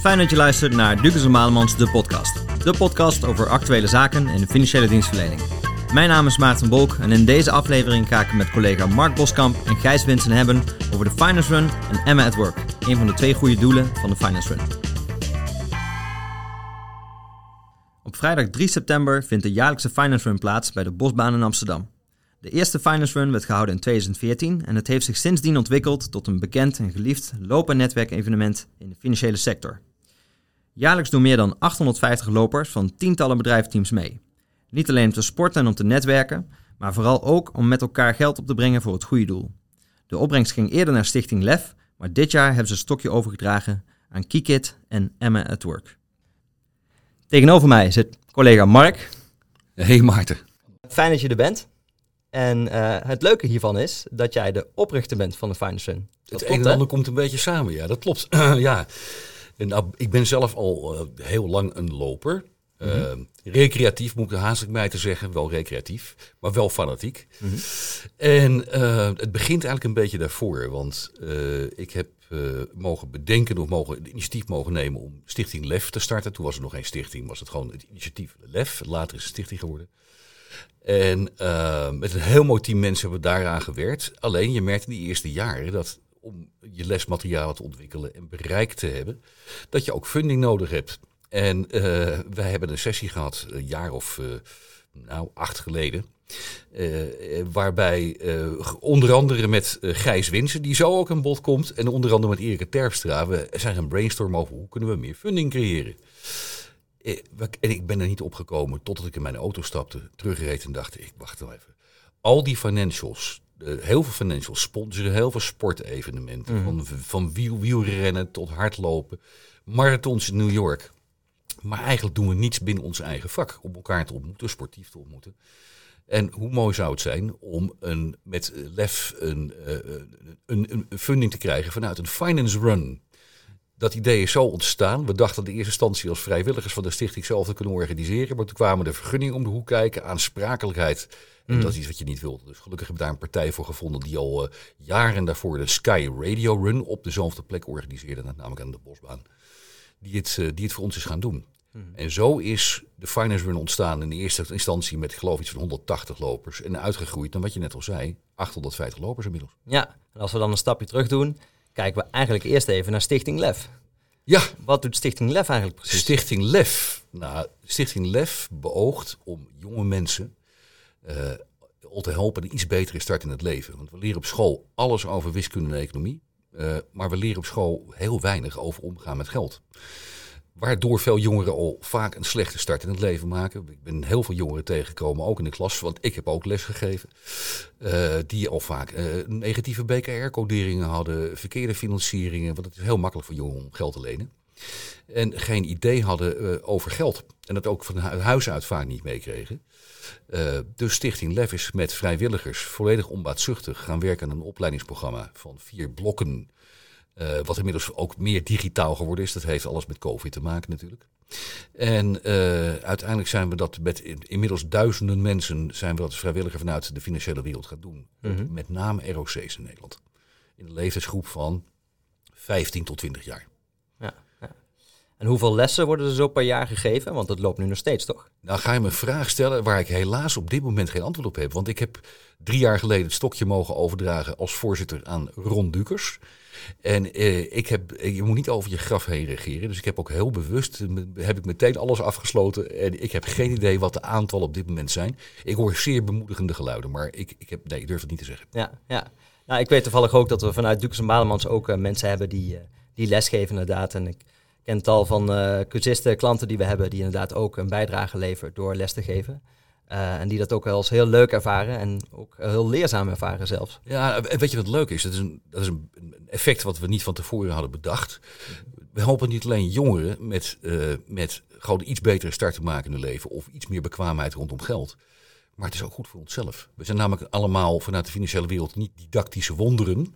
Fijn dat je luistert naar Dukes en Malemans, de podcast. De podcast over actuele zaken en financiële dienstverlening. Mijn naam is Maarten Bolk en in deze aflevering ga ik met collega Mark Boskamp en Gijs Winsen hebben over de Finance Run en Emma at Work. Een van de twee goede doelen van de Finance Run. Vrijdag 3 september vindt de jaarlijkse Finance Run plaats bij de Bosbaan in Amsterdam. De eerste Finance Run werd gehouden in 2014 en het heeft zich sindsdien ontwikkeld tot een bekend en geliefd loop- en netwerkevenement in de financiële sector. Jaarlijks doen meer dan 850 lopers van tientallen bedrijfsteams mee. Niet alleen om te sporten en om te netwerken, maar vooral ook om met elkaar geld op te brengen voor het goede doel. De opbrengst ging eerder naar Stichting LEF, maar dit jaar hebben ze een stokje overgedragen aan Kikit en Emma at Work. Tegenover mij zit collega Mark. Hey Maarten. Fijn dat je er bent. En uh, het leuke hiervan is dat jij de oprichter bent van de Finance Run. Het een en ander komt een beetje samen, ja, dat klopt. ja. En, nou, ik ben zelf al uh, heel lang een loper. Mm -hmm. uh, recreatief moet ik haast ik mij te zeggen, wel recreatief, maar wel fanatiek. Mm -hmm. En het begint eigenlijk een beetje daarvoor, want ik heb mogen bedenken of mogen, het initiatief mogen nemen om Stichting LEF te starten. Toen was er nog geen stichting, was het gewoon het initiatief LEF. Later is het stichting geworden. En uh, met een heel mooi team mensen hebben we daaraan gewerkt. Alleen je merkt in die eerste jaren dat om je lesmateriaal te ontwikkelen en bereik te hebben, dat je ook funding nodig hebt. En uh, wij hebben een sessie gehad, een jaar of nou, acht geleden. Uh, waarbij onder andere met Gijs Winsen, die zo ook aan bod komt, en onder andere met Erika Terpstra, we zijn gaan brainstormen over hoe kunnen we meer funding creëren. En ik ben er niet opgekomen totdat ik in mijn auto stapte, terugreed en dacht, ik wacht nou even. Al die financials, heel veel financials sponsoren heel veel sportevenementen. Mm. Van, van wiel, wielrennen tot hardlopen. Marathons in New York. Maar eigenlijk doen we niets binnen ons eigen vak. Om elkaar te ontmoeten, sportief te ontmoeten. En hoe mooi zou het zijn om een, met lef een, een, een funding te krijgen vanuit een finance run dat idee is zo ontstaan. We dachten in de eerste instantie als vrijwilligers van de stichting zelf te kunnen organiseren. Maar toen kwamen de vergunningen om de hoek kijken, aansprakelijkheid. En mm. dat is iets wat je niet wilde. Dus gelukkig hebben we daar een partij voor gevonden die al uh, jaren daarvoor de Sky Radio Run op dezelfde plek organiseerde. Namelijk aan de Bosbaan. Die het, uh, die het voor ons is gaan doen. Mm. En zo is de Finance Run ontstaan in de eerste instantie met geloof ik iets van 180 lopers. En uitgegroeid dan wat je net al zei, 850 lopers inmiddels. Ja, en als we dan een stapje terug doen kijken we eigenlijk eerst even naar Stichting LEF. Ja. Wat doet Stichting LEF eigenlijk precies? Stichting LEF. Nou, Stichting LEF beoogt om jonge mensen uh, al te helpen een iets betere start in het leven. Want we leren op school alles over wiskunde en economie. Uh, maar we leren op school heel weinig over omgaan met geld. Waardoor veel jongeren al vaak een slechte start in het leven maken. Ik ben heel veel jongeren tegengekomen, ook in de klas, want ik heb ook les gegeven. Uh, die al vaak uh, negatieve BKR-coderingen hadden, verkeerde financieringen. Want het is heel makkelijk voor jongeren om geld te lenen. En geen idee hadden uh, over geld. En dat ook van huis uit vaak niet meekregen. dus Stichting Lef is met vrijwilligers volledig onbaatzuchtig gaan werken aan een opleidingsprogramma van vier blokken uh, wat inmiddels ook meer digitaal geworden is. Dat heeft alles met COVID te maken natuurlijk. En uh, uiteindelijk zijn we dat met inmiddels duizenden mensen zijn we dat vrijwilliger vanuit de financiële wereld gaan doen. Mm -hmm. Met name ROC's in Nederland. In een leeftijdsgroep van 15 tot 20 jaar. En hoeveel lessen worden er zo per jaar gegeven? Want dat loopt nu nog steeds, toch? Nou ga je me een vraag stellen waar ik helaas op dit moment geen antwoord op heb. Want ik heb drie jaar geleden het stokje mogen overdragen als voorzitter aan Ron Dukers. En eh, ik heb, je moet niet over je graf heen regeren. Dus ik heb ook heel bewust, heb ik meteen alles afgesloten. En ik heb geen idee wat de aantallen op dit moment zijn. Ik hoor zeer bemoedigende geluiden, maar ik, ik, heb, nee, ik durf het niet te zeggen. Ja, ja. Nou, ik weet toevallig ook dat we vanuit Dukes en Balemans ook uh, mensen hebben die, uh, die lesgeven inderdaad. En ik ken tal van uh, cursisten, klanten die we hebben, die inderdaad ook een bijdrage leveren door les te geven. Uh, en die dat ook wel eens heel leuk ervaren en ook heel leerzaam ervaren zelfs. Ja, weet je wat leuk is? Dat is een, dat is een effect wat we niet van tevoren hadden bedacht. We helpen niet alleen jongeren met, uh, met gewoon iets betere start te maken in hun leven of iets meer bekwaamheid rondom geld. Maar het is ook goed voor onszelf. We zijn namelijk allemaal vanuit de financiële wereld niet didactische wonderen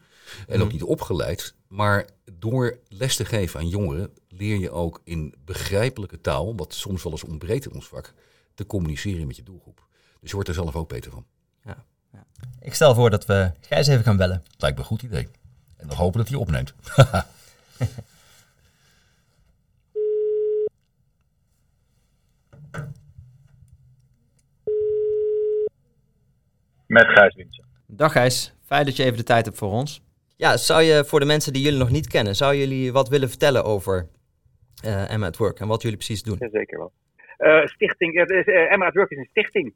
en ook niet opgeleid. Maar door les te geven aan jongeren leer je ook in begrijpelijke taal, wat soms wel eens ontbreekt in ons vak, te communiceren met je doelgroep. Dus je wordt er zelf ook beter van. Ja, ja. Ik stel voor dat we Gijs even gaan bellen. Lijkt me een goed idee. En dan hopen dat hij opneemt. Met Gijs Wientje. Dag Gijs, fijn dat je even de tijd hebt voor ons. Ja, zou je voor de mensen die jullie nog niet kennen, zou jullie wat willen vertellen over uh, Emma at Work en wat jullie precies doen? zeker wel. Uh, stichting, uh, Emma at Work is een stichting.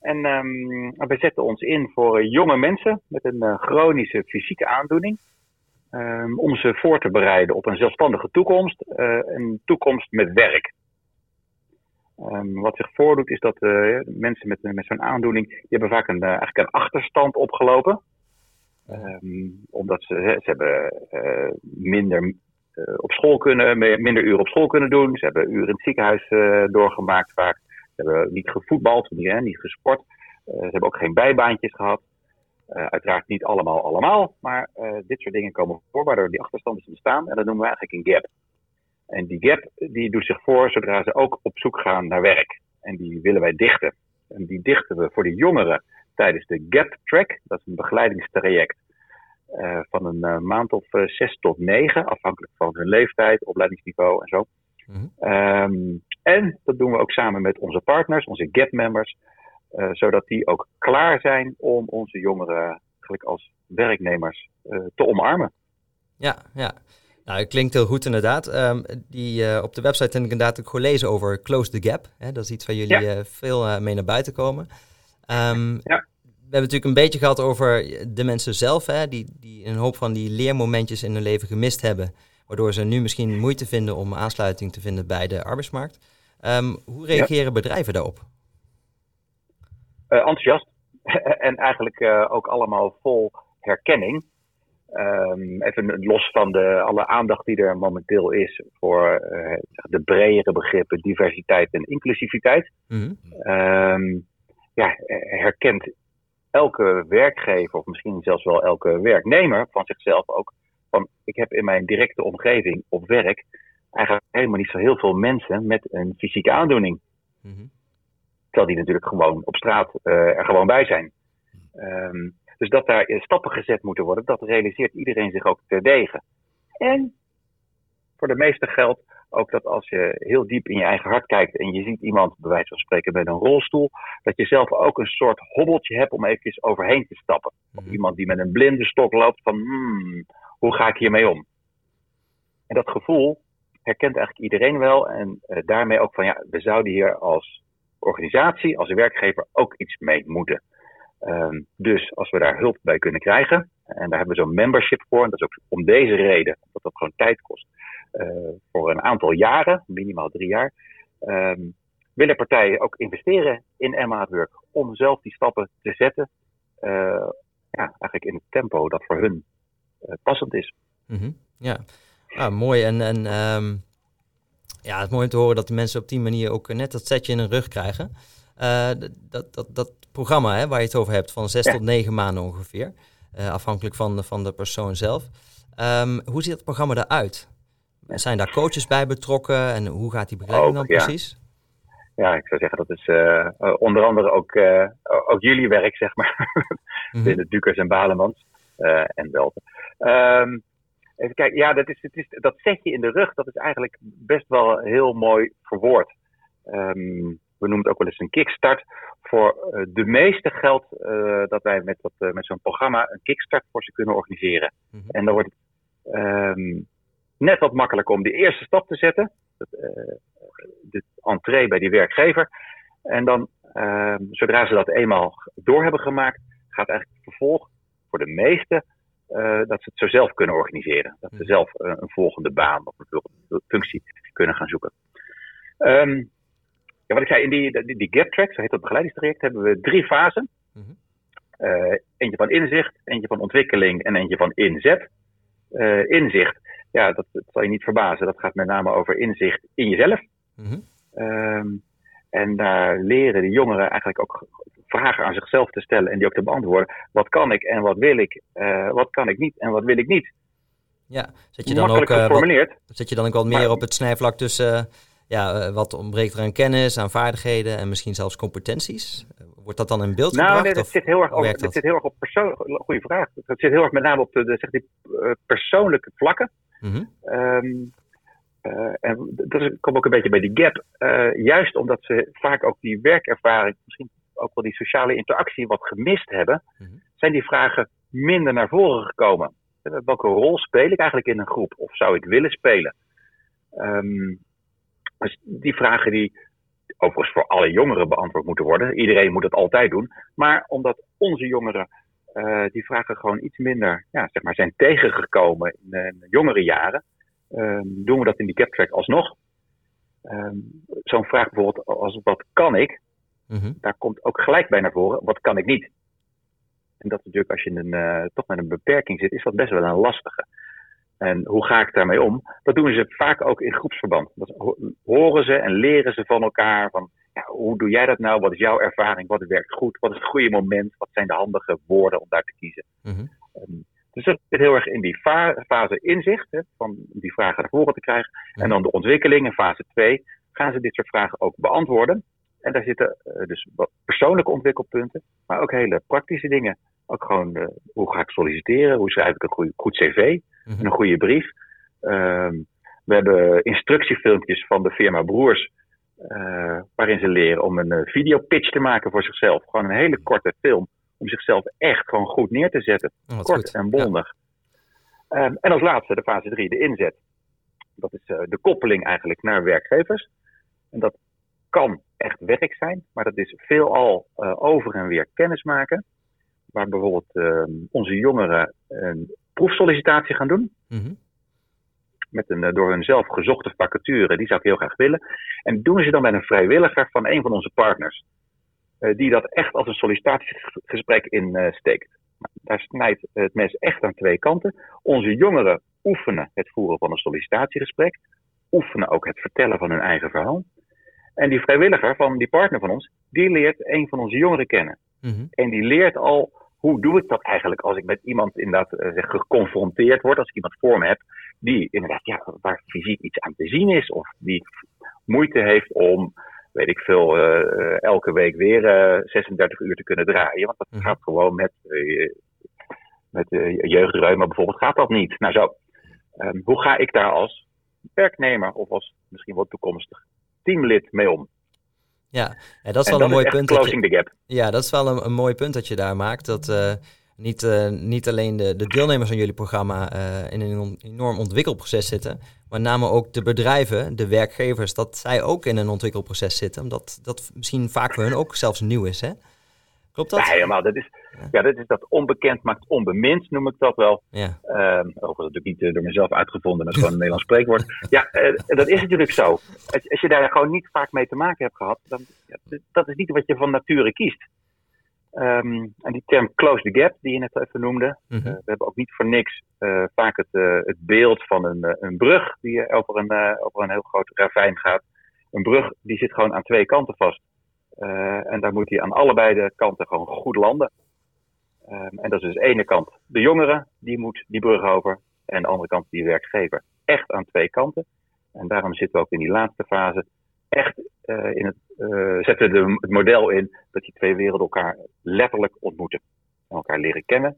En um, we zetten ons in voor jonge mensen met een chronische fysieke aandoening. Um, om ze voor te bereiden op een zelfstandige toekomst. een toekomst met werk. Um, wat zich voordoet is dat mensen met, met zo'n aandoening, die hebben vaak een, eigenlijk een achterstand opgelopen. Omdat ze, ze hebben minder uh, op school kunnen, minder uren op school kunnen doen. Ze hebben uren in het ziekenhuis uh, doorgemaakt vaak. Ze hebben niet gevoetbald, niet, hè, niet gesport. Ze hebben ook geen bijbaantjes gehad. uiteraard niet allemaal allemaal, maar dit soort dingen komen voor waardoor die achterstanden bestaan. En dat noemen we eigenlijk een gap. En die gap die doet zich voor zodra ze ook op zoek gaan naar werk. En die willen wij dichten. En die dichten we voor de jongeren tijdens de Gap Track. Dat is een begeleidingstraject van een uh, maand of uh, zes tot negen, afhankelijk van hun leeftijd, opleidingsniveau en zo. Mm -hmm. um, en dat doen we ook samen met onze partners, onze GAP-members, zodat die ook klaar zijn om onze jongeren eigenlijk als werknemers te omarmen. Ja, ja. Nou, het klinkt heel goed inderdaad. Um, die, op de website heb ik inderdaad ook gelezen over Close the Gap. Hè? Dat is iets waar jullie ja. veel mee naar buiten komen. Um, ja hebben natuurlijk een beetje gehad over de mensen zelf, hè, die, die een hoop van die leermomentjes in hun leven gemist hebben, waardoor ze nu misschien moeite vinden om aansluiting te vinden bij de arbeidsmarkt. Um, hoe reageren bedrijven daarop? Uh, enthousiast en eigenlijk uh, ook allemaal vol herkenning. Um, even los van de, alle aandacht die er momenteel is voor uh, de bredere begrippen diversiteit en inclusiviteit. Mm -hmm. um, ja, herkent elke werkgever, of misschien zelfs wel elke werknemer van zichzelf ook, van ik heb in mijn directe omgeving op werk eigenlijk helemaal niet zo heel veel mensen met een fysieke aandoening. Mm -hmm. Terwijl die natuurlijk gewoon op straat uh, er gewoon bij zijn. Um, dus dat daar stappen gezet moeten worden, dat realiseert iedereen zich ook terdege. En voor de meeste geldt ook dat als je heel diep in je eigen hart kijkt en je ziet iemand, bij wijze van spreken, met een rolstoel, dat je zelf ook een soort hobbeltje hebt om eventjes overheen te stappen. Of mhm. iemand die met een blinde stok loopt van, hmm, hoe ga ik hiermee om? En dat gevoel herkent eigenlijk iedereen wel en uh, daarmee ook van, ja, we zouden hier als organisatie, als werkgever ook iets mee moeten. Um, dus als we daar hulp bij kunnen krijgen, en daar hebben we zo'n membership voor, en dat is ook om deze reden, dat dat gewoon tijd kost, voor een aantal jaren, minimaal drie jaar, um, willen partijen ook investeren in Emma Work om zelf die stappen te zetten, uh, ja, eigenlijk in het tempo dat voor hun uh, passend is. Mm -hmm. Ja, ah, mooi. En, en um, ja, het is mooi om te horen dat de mensen op die manier ook net dat setje in hun rug krijgen. dat, dat, dat programma hè, waar je het over hebt, van zes ja. tot negen maanden ongeveer, afhankelijk van, van de persoon zelf. Um, hoe ziet het programma eruit? Zijn daar coaches bij betrokken en hoe gaat die begeleiding dan precies? Ja, ik zou zeggen dat is uh, onder andere ook, uh, ook jullie werk, zeg maar. mm Binnen Dukers en Balemans uh, en Welten. Um, even kijken, ja, dat, is, het is, dat zetje in de rug, dat is eigenlijk best wel heel mooi verwoord. Um, we noemen het ook wel eens een kickstart. Voor de meeste geld dat wij met, dat, met zo'n programma een kickstart voor ze kunnen organiseren. -hmm. En dan wordt het um, net wat makkelijker om de eerste stap te zetten. De entree bij die werkgever. En dan, uh, zodra ze dat eenmaal door hebben gemaakt, gaat eigenlijk het vervolg voor de meesten uh, dat ze het zo zelf kunnen organiseren. Dat ze zelf uh, een volgende baan of een functie kunnen gaan zoeken. Um, ja, wat ik zei, in die, die, die gap track, zo heet dat begeleidingstraject, hebben we drie fasen. -hmm. eentje van inzicht, eentje van ontwikkeling en eentje van inzet. inzicht ja, dat, dat, zal je niet verbazen. Dat gaat met name over inzicht in jezelf. Mm -hmm. um, en daar leren de jongeren eigenlijk ook vragen aan zichzelf te stellen en die ook te beantwoorden. Wat kan ik en wat wil ik? Uh, wat kan ik niet en wat wil ik niet? Ja, zet je dan ook, uh, wat, zet je dan ook wat meer maar, op het snijvlak tussen uh, ja, wat ontbreekt er aan kennis, aan vaardigheden en misschien zelfs competenties? Wordt dat dan in beeld nou, gebracht? nee, dat of zit heel erg, op, dat zit heel erg op persoon. Goeie vraag. Dat zit heel erg met name op de, zeg die, eh, persoonlijke vlakken. Mhm, Ehm, eh, en dat komt ook een beetje bij die gap. Eh, juist omdat ze vaak ook die werkervaring, misschien ook wel die sociale interactie wat gemist hebben, Mhm. zijn die vragen minder naar voren gekomen. Eh, Welke rol speel ik eigenlijk in een groep? Of zou ik willen spelen? Ehm, dus die vragen die overigens voor alle jongeren beantwoord moeten worden. Iedereen moet het altijd doen. Maar omdat onze jongeren eh, die vragen gewoon iets minder ja, zeg maar, zijn tegengekomen in, eh, in jongere jaren, ehm, doen we dat in die captrack alsnog. Ehm, Zo'n vraag bijvoorbeeld als wat kan ik? mhm. Daar komt ook gelijk bij naar voren, wat kan ik niet? En dat is natuurlijk als je in een, eh, toch met een beperking zit, is dat best wel een lastige. En hoe ga ik daarmee om? Dat doen ze vaak ook in groepsverband. Dat ho- horen ze en leren ze van elkaar. Van, ja, hoe doe jij dat nou? Wat is jouw ervaring? Wat werkt goed? Wat is het goede moment? Wat zijn de handige woorden om daar te kiezen? Mhm. Ehm, dus dat zit heel erg in die fa- fase inzicht, hè, van die vragen naar voren te krijgen. En dan de ontwikkeling in fase 2 gaan ze dit soort vragen ook beantwoorden. En daar zitten eh, dus persoonlijke ontwikkelpunten, maar ook hele praktische dingen. Ook gewoon, eh, hoe ga ik solliciteren? Hoe schrijf ik een goed cv? Mhm. En een goede brief? Ehm, we hebben instructiefilmpjes van de firma Broers, eh, waarin ze leren om een eh, videopitch te maken voor zichzelf. Gewoon een hele korte film om zichzelf echt gewoon goed neer te zetten. Oh, Kort goed. en bondig. Ehm, en als laatste de fase 3, de inzet. Dat is eh, de koppeling eigenlijk naar werkgevers. En dat kan echt werk zijn, maar dat is veelal over en weer kennis maken. Waar bijvoorbeeld ehm, onze jongeren een proefsollicitatie gaan doen. Mhm. Met een eh, door hun zelf gezochte vacature, die zou ik heel graag willen. En doen ze dan met een vrijwilliger van een van onze partners. eh, die dat echt als een sollicitatiegesprek insteekt. Daar snijdt het mes echt aan twee kanten. Onze jongeren oefenen het voeren van een sollicitatiegesprek. Oefenen ook het vertellen van hun eigen verhaal. En die vrijwilliger van die partner van ons, die leert een van onze jongeren kennen. Mhm. En die leert al, hoe doe ik dat eigenlijk als ik met iemand inderdaad eh, zeg, geconfronteerd word, als ik iemand voor me heb, die inderdaad, ja, waar fysiek iets aan te zien is, of die moeite heeft om, weet ik veel, eh, eh, elke week weer eh, 36 uur te kunnen draaien. Want dat Mhm. gaat gewoon met, eh, met eh, jeugdreuma bijvoorbeeld, gaat dat niet. Nou zo, Ehm, hoe ga ik daar als werknemer of als misschien wel toekomstig teamlid mee om? Ja, ja, dat is En wel een mooi punt. Dat je, closing the gap. ja, dat is wel een, een mooi punt dat je daar maakt. Dat eh, niet, eh, niet alleen de, de deelnemers aan jullie programma eh, in een enorm ontwikkelproces zitten, maar name ook de bedrijven, de werkgevers, dat zij ook in een ontwikkelproces zitten. Omdat dat misschien vaak voor hun ook zelfs nieuw is. Hè? Klopt Ja, dat? helemaal. Dat is, ja, dat is dat onbekend maakt onbemind, noem ik dat wel. Ja. Ehm overigens natuurlijk niet eh, door mezelf uitgevonden, dat is gewoon een Nederlands spreekwoord. Ja, eh, dat is natuurlijk zo. Als, als je daar gewoon niet vaak mee te maken hebt gehad, dan ja, dat is niet wat je van nature kiest. Ehm, en die term close the gap, die je net even noemde, Mhm. eh, we hebben ook niet voor niks eh, vaak het, eh, het beeld van een, een brug die over een, over een heel groot ravijn gaat. Een brug die zit gewoon aan twee kanten vast. En daar moet hij aan allebei de kanten gewoon goed landen. Ehm, en dat is dus de ene kant de jongere, die moet die brug over. En de andere kant die werkgever. Echt aan twee kanten. En daarom zitten we ook in die laatste fase echt eh, in het, eh, zetten de, het model in dat die twee werelden elkaar letterlijk ontmoeten. En elkaar leren kennen.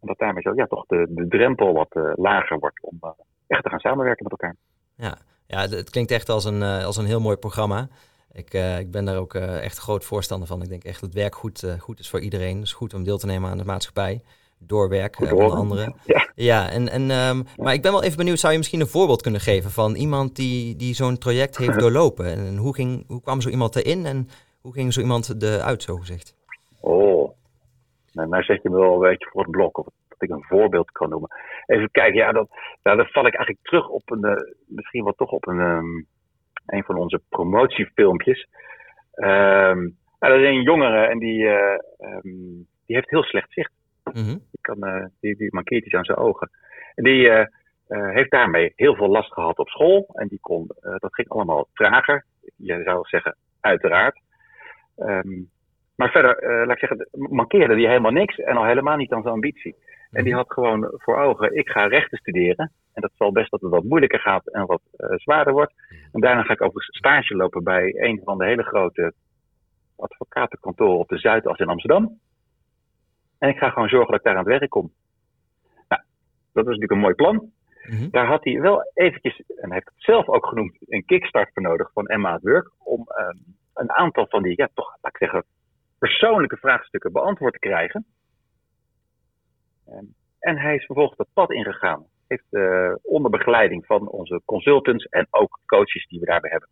En dat daarmee zo ja, toch de, de drempel wat eh, lager wordt om echt te gaan samenwerken met elkaar. Ja, ja het- het klinkt echt als een, als een heel mooi programma. Ik, ik ben daar ook echt groot voorstander van. Ik denk echt dat werk goed, goed is voor iedereen. Het is goed om deel te nemen aan de maatschappij. Door werk, Goed eh, te onder horen. andere. Ja. Ja, en, en, ehm, maar ik ben wel even benieuwd, zou je misschien een voorbeeld kunnen geven van iemand die, die zo'n traject heeft doorlopen? En hoe, ging, hoe kwam zo iemand erin en hoe ging zo iemand eruit, zo gezegd? Oh, nou, nou zet je me wel een beetje voor het blok. Of dat ik een voorbeeld kan noemen. Even kijken, ja, dat, nou, dan val ik eigenlijk terug op een, eh, misschien wel toch op een, ehm, een van onze promotiefilmpjes. Ehm, nou, dat is een jongere en die, eh, die heeft heel slecht zicht. Mhm, Die, kan, eh, die, die mankeert iets aan zijn ogen. En die eh, eh, heeft daarmee heel veel last gehad op school. En die kon, dat ging allemaal trager. Je zou zeggen, uiteraard. Ehm, maar verder, laat ik zeggen, mankeerde die helemaal niks. En al helemaal niet aan zijn ambitie. En die had gewoon voor ogen, ik ga rechten studeren. En dat zal best dat het wat moeilijker gaat en wat zwaarder wordt. En daarna ga ik ook stage lopen bij een van de hele grote advocatenkantoor op de Zuidas in Amsterdam. En ik ga gewoon zorgen dat ik daar aan het werk kom. Nou, dat was natuurlijk een mooi plan. Mhm. Daar had hij wel eventjes, en hij heeft het zelf ook genoemd, een kickstart voor nodig van Emma at Work. Om ehm, een aantal van die, ja, toch, laat ik zeggen, persoonlijke vraagstukken beantwoord te krijgen. Ehm, en hij is vervolgens dat pad ingegaan. Heeft eh, onder begeleiding van onze consultants en ook coaches die we daarbij hebben,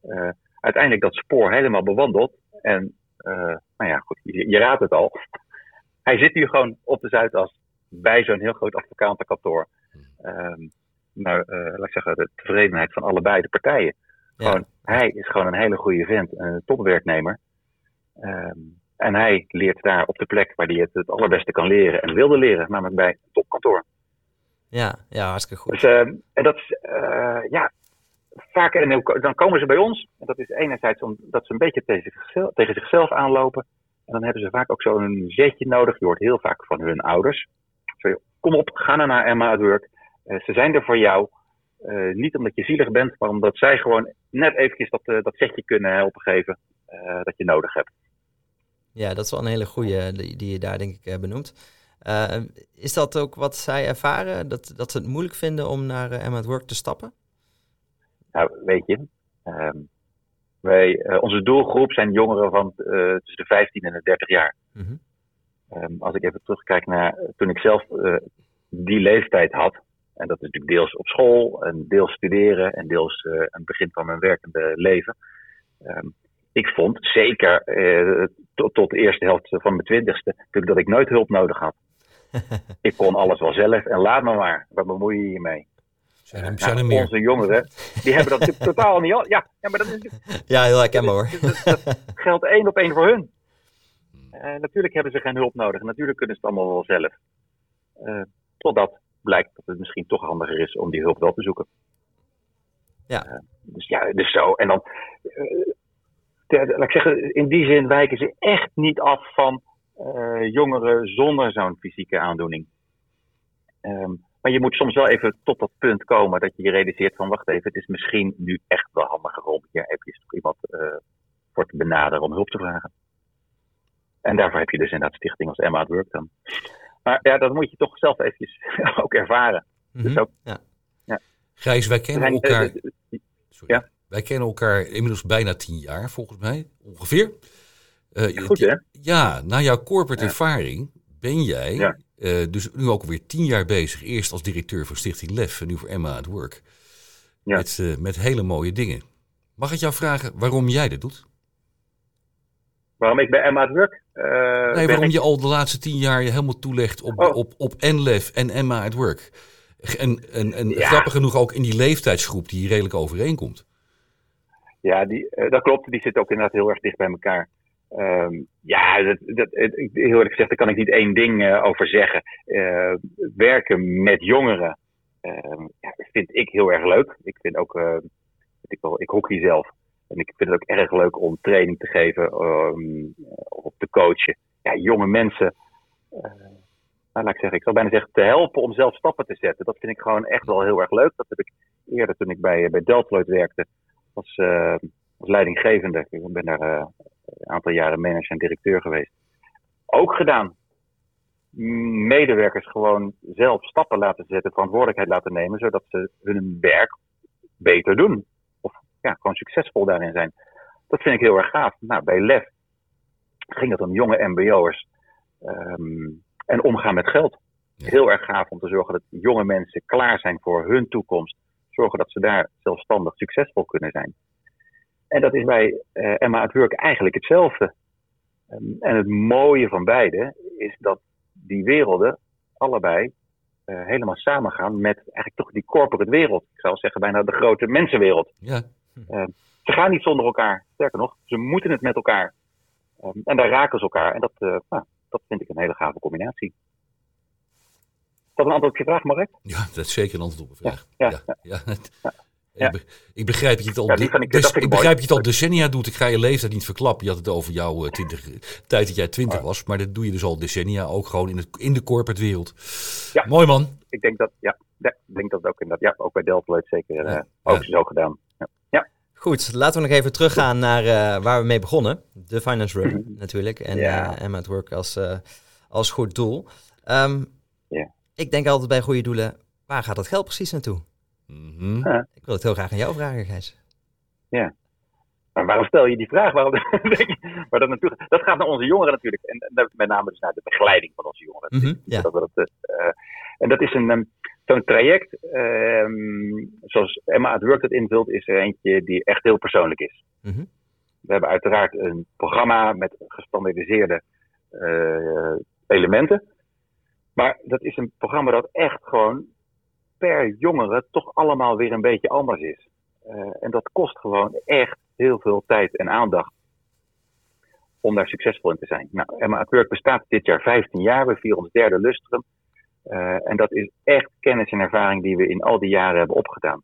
eh, uiteindelijk dat spoor helemaal bewandeld. En eh, nou ja, goed, je, je raadt het al. Hij zit hier gewoon op de Zuidas bij zo'n heel groot advocatenkantoor. Ehm nou, eh, laat ik zeggen, de tevredenheid van allebei de partijen. Ja. Gewoon, hij is gewoon een hele goede vent, een topwerknemer. Ehm, en hij leert daar op de plek waar hij het het allerbeste kan leren en wilde leren, namelijk bij een topkantoor. Ja, ja, hartstikke goed. Dus, ehm, en dat is, eh, ja, vaak, en dan komen ze bij ons. En dat is enerzijds omdat ze een beetje tegen zichzelf, tegen zichzelf aanlopen. En dan hebben ze vaak ook zo'n zetje nodig. Je hoort heel vaak van hun ouders. Zo, joh, kom op, ga nou naar Emma at Work. Eh, ze zijn er voor jou. Eh, niet omdat je zielig bent, maar omdat zij gewoon net eventjes dat, eh, dat zetje kunnen helpen geven dat je nodig hebt. Ja, dat is wel een hele goede die, die je daar denk ik benoemt. Is dat ook wat zij ervaren? Dat, dat ze het moeilijk vinden om naar Emma at Work te stappen? Nou, weet je, ehm, wij, eh, onze doelgroep zijn jongeren van eh, tussen de 15 en de 30 jaar. Mhm. Ehm, als ik even terugkijk naar eh, toen ik zelf die leeftijd had. En dat is natuurlijk deels op school, en deels studeren en deels aan het begin van mijn werkende leven. Ehm, ik vond zeker tot, tot de eerste helft van mijn twintigste dat ik nooit hulp nodig had. ik kon alles wel zelf en laat me maar. Wat bemoei je je mee? Zijn er, Nou, zijn er meer? Onze jongeren, die hebben dat totaal niet. al- Ja, ja, maar dat is Ja, heel herkenbaar hoor. dat, dat geldt één op één voor hun. Eh, natuurlijk hebben ze geen hulp nodig. Natuurlijk kunnen ze het allemaal wel zelf. Eh, totdat blijkt dat het misschien toch handiger is om die hulp wel te zoeken. Ja. Eh, dus ja, dus zo. En dan, eh, te- laat ik zeggen, in die zin wijken ze echt niet af van jongeren zonder zo'n fysieke aandoening. Ehm, maar je moet soms wel even tot dat punt komen dat je je realiseert van wacht even, het is misschien nu echt wel handiger om hier toch iemand eh, voor te benaderen om hulp te vragen. En daarvoor heb je dus inderdaad stichting als Emma at Work dan. Maar ja, dat moet je toch zelf eventjes ook ervaren. Dus Mhm. ook, Ja. Gijs, wij kennen zijn, elkaar... eh, eh, Sorry. Ja. Wij kennen elkaar inmiddels bijna tien jaar, volgens mij. Ongeveer. Eh, Goed, hè? Ja, na jouw corporate Ja. ervaring ben jij Eh, dus nu ook alweer tien jaar bezig. Eerst als directeur van Stichting LEF en nu voor Emma at Work. Ja. Met, eh, met hele mooie dingen. Mag ik jou vragen waarom jij dit doet? waarom ik bij Emma at Work eh, Nee, waarom ik- je al de laatste tien jaar je helemaal toelegt op, Oh. op, op en LEF en Emma at Work. En, en, en Ja. grappig genoeg ook in die leeftijdsgroep die redelijk overeenkomt. Ja, die, dat klopt. Die zitten ook inderdaad heel erg dicht bij elkaar. Ehm, ja, dat, dat, heel eerlijk gezegd, daar kan ik niet één ding eh, over zeggen. Eh, werken met jongeren ehm, ja, vind ik heel erg leuk. Ik vind ook, ik, zelf. En ik vind het ook erg leuk om training te geven ehm, of te coachen. Ja, jonge mensen, eh, nou, laat ik zeggen, ik zou bijna zeggen, te helpen om zelf stappen te zetten. Dat vind ik gewoon echt wel heel erg leuk. Dat heb ik eerder toen ik bij, bij Deltloid werkte als, als leidinggevende. Ik ben daar eh, een aantal jaren manager en directeur geweest. Ook gedaan. Medewerkers gewoon zelf stappen laten zetten, verantwoordelijkheid laten nemen, zodat ze hun werk beter doen. Of ja, gewoon succesvol daarin zijn. Dat vind ik heel erg gaaf. Nou, bij LEF ging het om jonge MBO'ers ehm, en omgaan met geld. Ja. Heel erg gaaf om te zorgen dat jonge mensen klaar zijn voor hun toekomst zorgen dat ze daar zelfstandig succesvol kunnen zijn. En dat is bij eh, Emma at Work eigenlijk hetzelfde. Ehm, en het mooie van beide is dat die werelden allebei eh, helemaal samengaan met eigenlijk toch die corporate wereld. Ik zou zeggen bijna de grote mensenwereld. Ja, Ze gaan niet zonder elkaar. Sterker nog, ze moeten het met elkaar. Ehm, en daar raken ze elkaar. En dat, eh, nou, dat vind ik een hele gave combinatie. Is dat een antwoord op je vraag, Mark? ja, dat is zeker een antwoord op een vraag. ja, ja, ja. Ja. Ik, be- ik begrijp dat je het al, Ja, vind ik- ik ik begrijp dat je het al decennia doet. Ik ga je leeftijd niet verklappen. Je had het over jouw eh, 20, tijd dat jij 20 was. Maar dat doe je dus al decennia. Ook gewoon in, het, in de corporate wereld. Ja. Mooi man. Ik denk dat, ja, ja, ik denk dat ook inderdaad, ja, ook bij Deltaloid zeker eh, Ja, ook ja. zo gedaan. Ja. Goed, laten we nog even teruggaan naar uh, waar we mee begonnen. De Finance Run natuurlijk. En ja. uh, Emma at Work als, uh, als goed doel. Um, ja. Ik denk altijd bij goede doelen, waar gaat dat geld precies naartoe? Mm -hmm. Ik wil het heel graag aan jou vragen, Gijs. Ja. Maar waarom stel je die vraag? Waarom, maar dat, natuurlijk, dat gaat naar onze jongeren natuurlijk. En, met name dus naar de begeleiding van onze jongeren. Mm -hmm. ja. dat, dat, en dat is een... Um, Zo'n traject, um, zoals Emma het Work het invult, is er eentje die echt heel persoonlijk is. Mm -hmm. We hebben uiteraard een programma met gestandardiseerde uh, elementen. Maar dat is een programma dat echt gewoon per jongere toch allemaal weer een beetje anders is. Uh, en dat kost gewoon echt heel veel tijd en aandacht om daar succesvol in te zijn. Nou, Emma at bestaat dit jaar 15 jaar. We vieren ons derde lustrum. Uh, en dat is echt kennis en ervaring die we in al die jaren hebben opgedaan.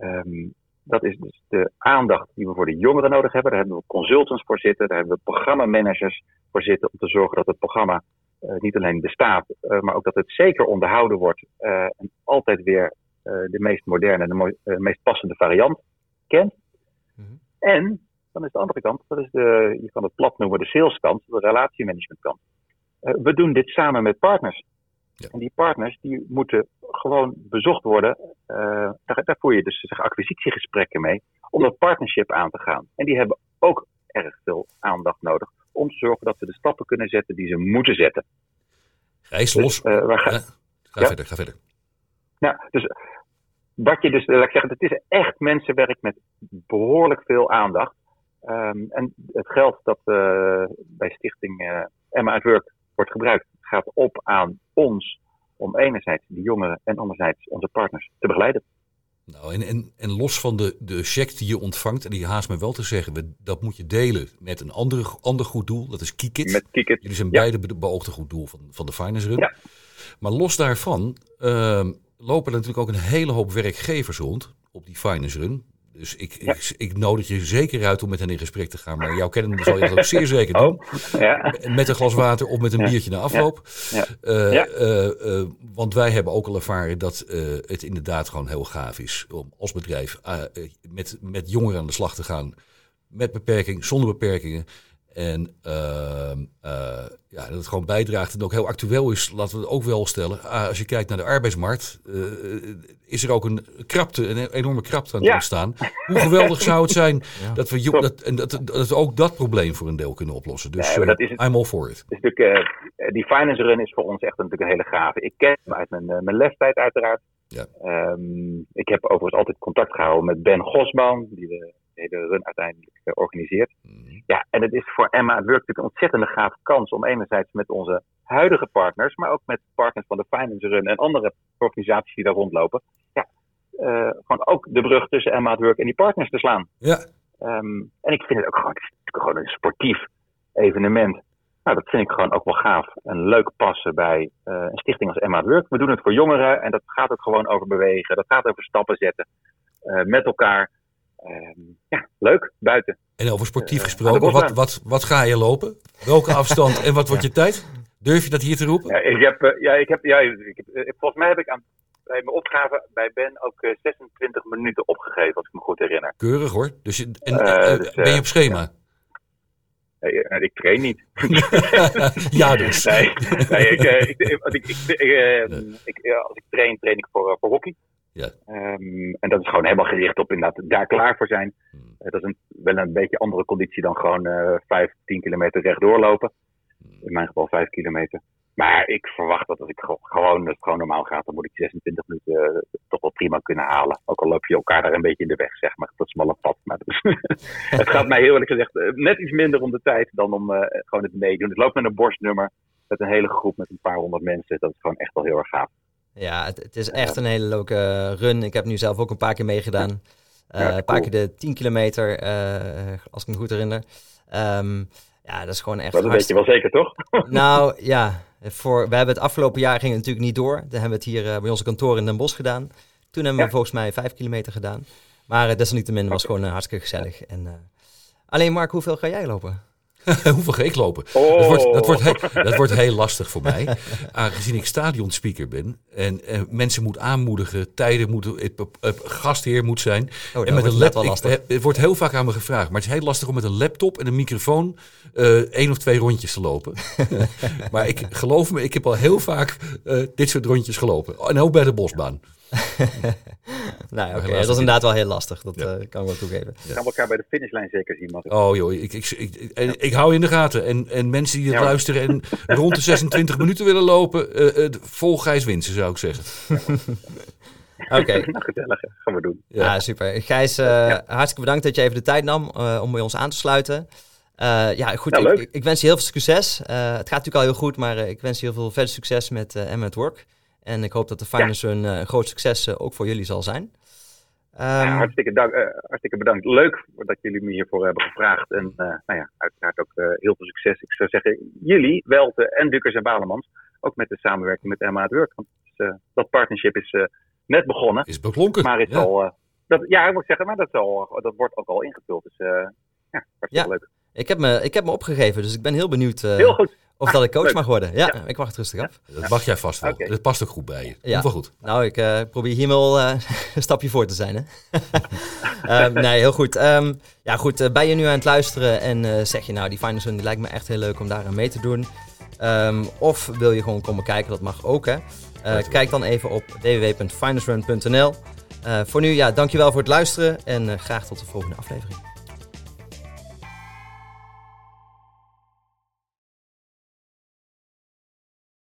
Um, dat is dus de aandacht die we voor de jongeren nodig hebben. Daar hebben we consultants voor zitten, daar hebben we programmamanagers voor zitten om te zorgen dat het programma niet alleen bestaat, uh, maar ook dat het zeker onderhouden wordt en altijd weer de meest moderne en de meest passende variant kent. Mm -hmm. En dan is de andere kant, dat is de, je kan het plat noemen, de saleskant, de relatiemanagementkant. we doen dit samen met partners. Ja. En die partners die moeten gewoon bezocht worden. Uh, daar, daar voer je dus zeg, acquisitiegesprekken mee om dat partnership aan te gaan. En die hebben ook erg veel aandacht nodig om te zorgen dat ze de stappen kunnen zetten die ze moeten zetten. Gijs, dus, los. Uh, waar ga, ja, ga ja? verder, ga verder. Nou, dus wat je dus, laat ik zeggen, het is echt mensenwerk met behoorlijk veel aandacht. Um, en het geld dat uh, bij Stichting uh, Emma at Work wordt gebruikt, gaat op aan ons om enerzijds de jongeren en anderzijds onze partners te begeleiden. Nou, en, en, en los van de, de check die je ontvangt, en die haast me wel te zeggen, dat moet je delen met een andere, ander goed doel, dat is Kikit. Met Kikit. Jullie zijn beide be beoogde goed doel van, van de Finance Run. Ja. Maar los daarvan uh, lopen er natuurlijk ook een hele hoop werkgevers rond op die Finance Run. Dus ik, ik, ik, nodig je zeker uit om met hen in gesprek te gaan. Maar jouw kennen zal je dat ook zeer zeker doen. Oh, ja. Met een glas water of met een biertje na afloop. Uh, uh, uh, want wij hebben ook al ervaren dat het inderdaad gewoon heel gaaf is om als bedrijf met, met jongeren aan de slag te gaan. Met beperking, zonder beperkingen. En ehm, uh, ja, dat het gewoon bijdraagt en ook heel actueel is, laten we het ook wel stellen. Uh, als je kijkt naar de arbeidsmarkt, uh, is er ook een krapte, een enorme krapte aan het ja. ontstaan. Hoe geweldig zou het zijn ja. dat, we, dat, en dat, dat we ook dat probleem voor een deel kunnen oplossen. Dus nee, dat is het, I'm all for it. die finance run is voor ons echt natuurlijk een hele gave. Ik ken hem uit mijn, mijn lestijd uiteraard. Ja. Um, ik heb overigens altijd contact gehouden met Ben Gosman, die we hele run uiteindelijk uh, organiseert. Mm. Ja, en het is voor Emma Work natuurlijk een ontzettende gaaf kans om enerzijds met onze huidige partners, maar ook met partners van de Finance Run en andere organisaties die daar rondlopen, ja, uh, gewoon ook de brug tussen Emma Work en die partners te slaan. Ja. Um, en ik vind het ook gewoon, het is gewoon een sportief evenement. Nou, dat vind ik gewoon ook wel gaaf en leuk passen bij uh, een stichting als Emma Work. We doen het voor jongeren en dat gaat ook gewoon over bewegen. Dat gaat over stappen zetten uh, met elkaar. Um, ja, leuk, buiten. En over sportief uh, gesproken, wat, wat, wat ga je lopen? Welke afstand en wat wordt je tijd? Durf je dat hier te roepen? Ja, ik heb, uh, ja, ik heb, ja, ik heb, uh, volgens mij heb ik aan, bij mijn opgave bij Ben ook 26 minuten opgegeven, als ik me goed herinner. Keurig hoor. Dus, je, en, dus ben je op schema? Ja. Nee, ik train niet. ja, dus. Nee, nee ik, ik, als, ik, ik, als ik train, train ik voor, voor hockey. Ja. Um, en dat is gewoon helemaal gericht op inderdaad daar klaar voor zijn. Hmm. Uh, dat is een, wel een beetje andere conditie dan gewoon uh, 5, 10 kilometer rechtdoor lopen. Hmm. In mijn geval 5 kilometer. Maar ik verwacht dat als ik gewoon, het gewoon normaal gaat, dan moet ik 26 minuten uh, toch wel prima kunnen halen. Ook al loop je elkaar daar een beetje in de weg, zeg maar. Dat smalle pad. Maar dus, het gaat mij heel eerlijk gezegd uh, net iets minder om de tijd dan om gewoon het meedoen. Ik loop met een borstnummer, met een hele groep, met een paar honderd mensen. Dat is gewoon echt wel heel erg gaaf. Ja, het, het, is echt een hele leuke run. Ik heb nu zelf ook een paar keer meegedaan. Uh, ja, een paar keer de 10 kilometer, uh, als ik me goed herinner. Um, ja, dat is gewoon echt. Dat weet je wel zeker, toch? nou ja, voor, we hebben het afgelopen jaar ging het natuurlijk niet door. Dan hebben we het hier uh, bij onze kantoor in Den Bosch gedaan. Toen hebben we volgens mij 5 kilometer gedaan. Maar desalniettemin was het gewoon hartstikke gezellig. En, alleen Mark, hoeveel ga jij lopen? Hoeveel ga ik lopen? Oh. Dat, wordt, dat, wordt heel, dat wordt heel lastig voor mij. Aangezien ik stadionspeaker ben. En eh, mensen moet aanmoedigen. Tijden moeten. Het, het gastheer moet zijn. dat en met een net lap, wel ik- lastig. eh, het wordt heel vaak aan me gevraagd. Maar het is heel lastig om met een laptop en een microfoon. eh één of twee rondjes te lopen. maar ik geloof me, ik heb al heel vaak eh, dit soort rondjes gelopen. En ook bij de bosbaan. Nou, oké, helaas dat is inderdaad wel heel lastig. Dat Ja. eh, kan ik wel toegeven. gaan we elkaar bij de finishlijn zeker zien. Mag ik? Oh joh, ik, ik, ik, ik- en ik hou je in de gaten. En, en mensen die het Ja, luisteren en rond de 26 minuten willen lopen, eh, eh, vol Gijs Winsen zou ik zeggen. Oké. Nou, gezellig. hè. Gaan we doen. Ja, super. Gijs, eh, hartstikke bedankt dat je even de tijd nam eh, om bij ons aan te sluiten. Eh, ja, goed. Ja, ik, leuk. ik, wens je heel veel succes. Eh, het gaat natuurlijk al heel goed, maar ik wens je heel veel verder succes met eh en met work. En ik hoop dat de Finance Run eh, een groot succes eh, ook voor jullie zal zijn. Ja, Ehm, hartstikke, dank, eh, hartstikke bedankt. Leuk dat jullie me hiervoor hebben gevraagd. En eh, nou ja, uiteraard ook eh, heel veel succes. Ik zou zeggen, jullie, Welte en Dukkers en Balemans, ook met de samenwerking met Emma at Work. Want eh, dat partnership is eh, net begonnen, Is beklonken. maar is Ja. al... eh, dat, ja, ik moet zeggen, maar dat, is al, dat wordt ook al ingevuld. Dus eh ja, hartstikke Ja. leuk. ik, heb me, ik heb me opgegeven, dus ik ben heel benieuwd eh, Heel goed. Of dat ik coach leuk. mag worden. Ja, Ja. ik wacht het rustig af. Dat mag jij vast wel. Dat past ook goed bij je. Ja. Komt wel goed. Nou, ik eh, probeer hier wel eh, een stapje voor te zijn. Hè? Ehm, nee, heel goed. Ehm, ja, goed. eh, ben je nu aan het luisteren en eh, zeg je nou, die Finance Run die lijkt me echt heel leuk om daar aan mee te doen. Ehm, of wil je gewoon komen kijken, dat mag ook hè. Eh, kijk dan even op www.financerun.nl. Eh voor nu, ja, dankjewel voor het luisteren en eh, graag tot de volgende aflevering.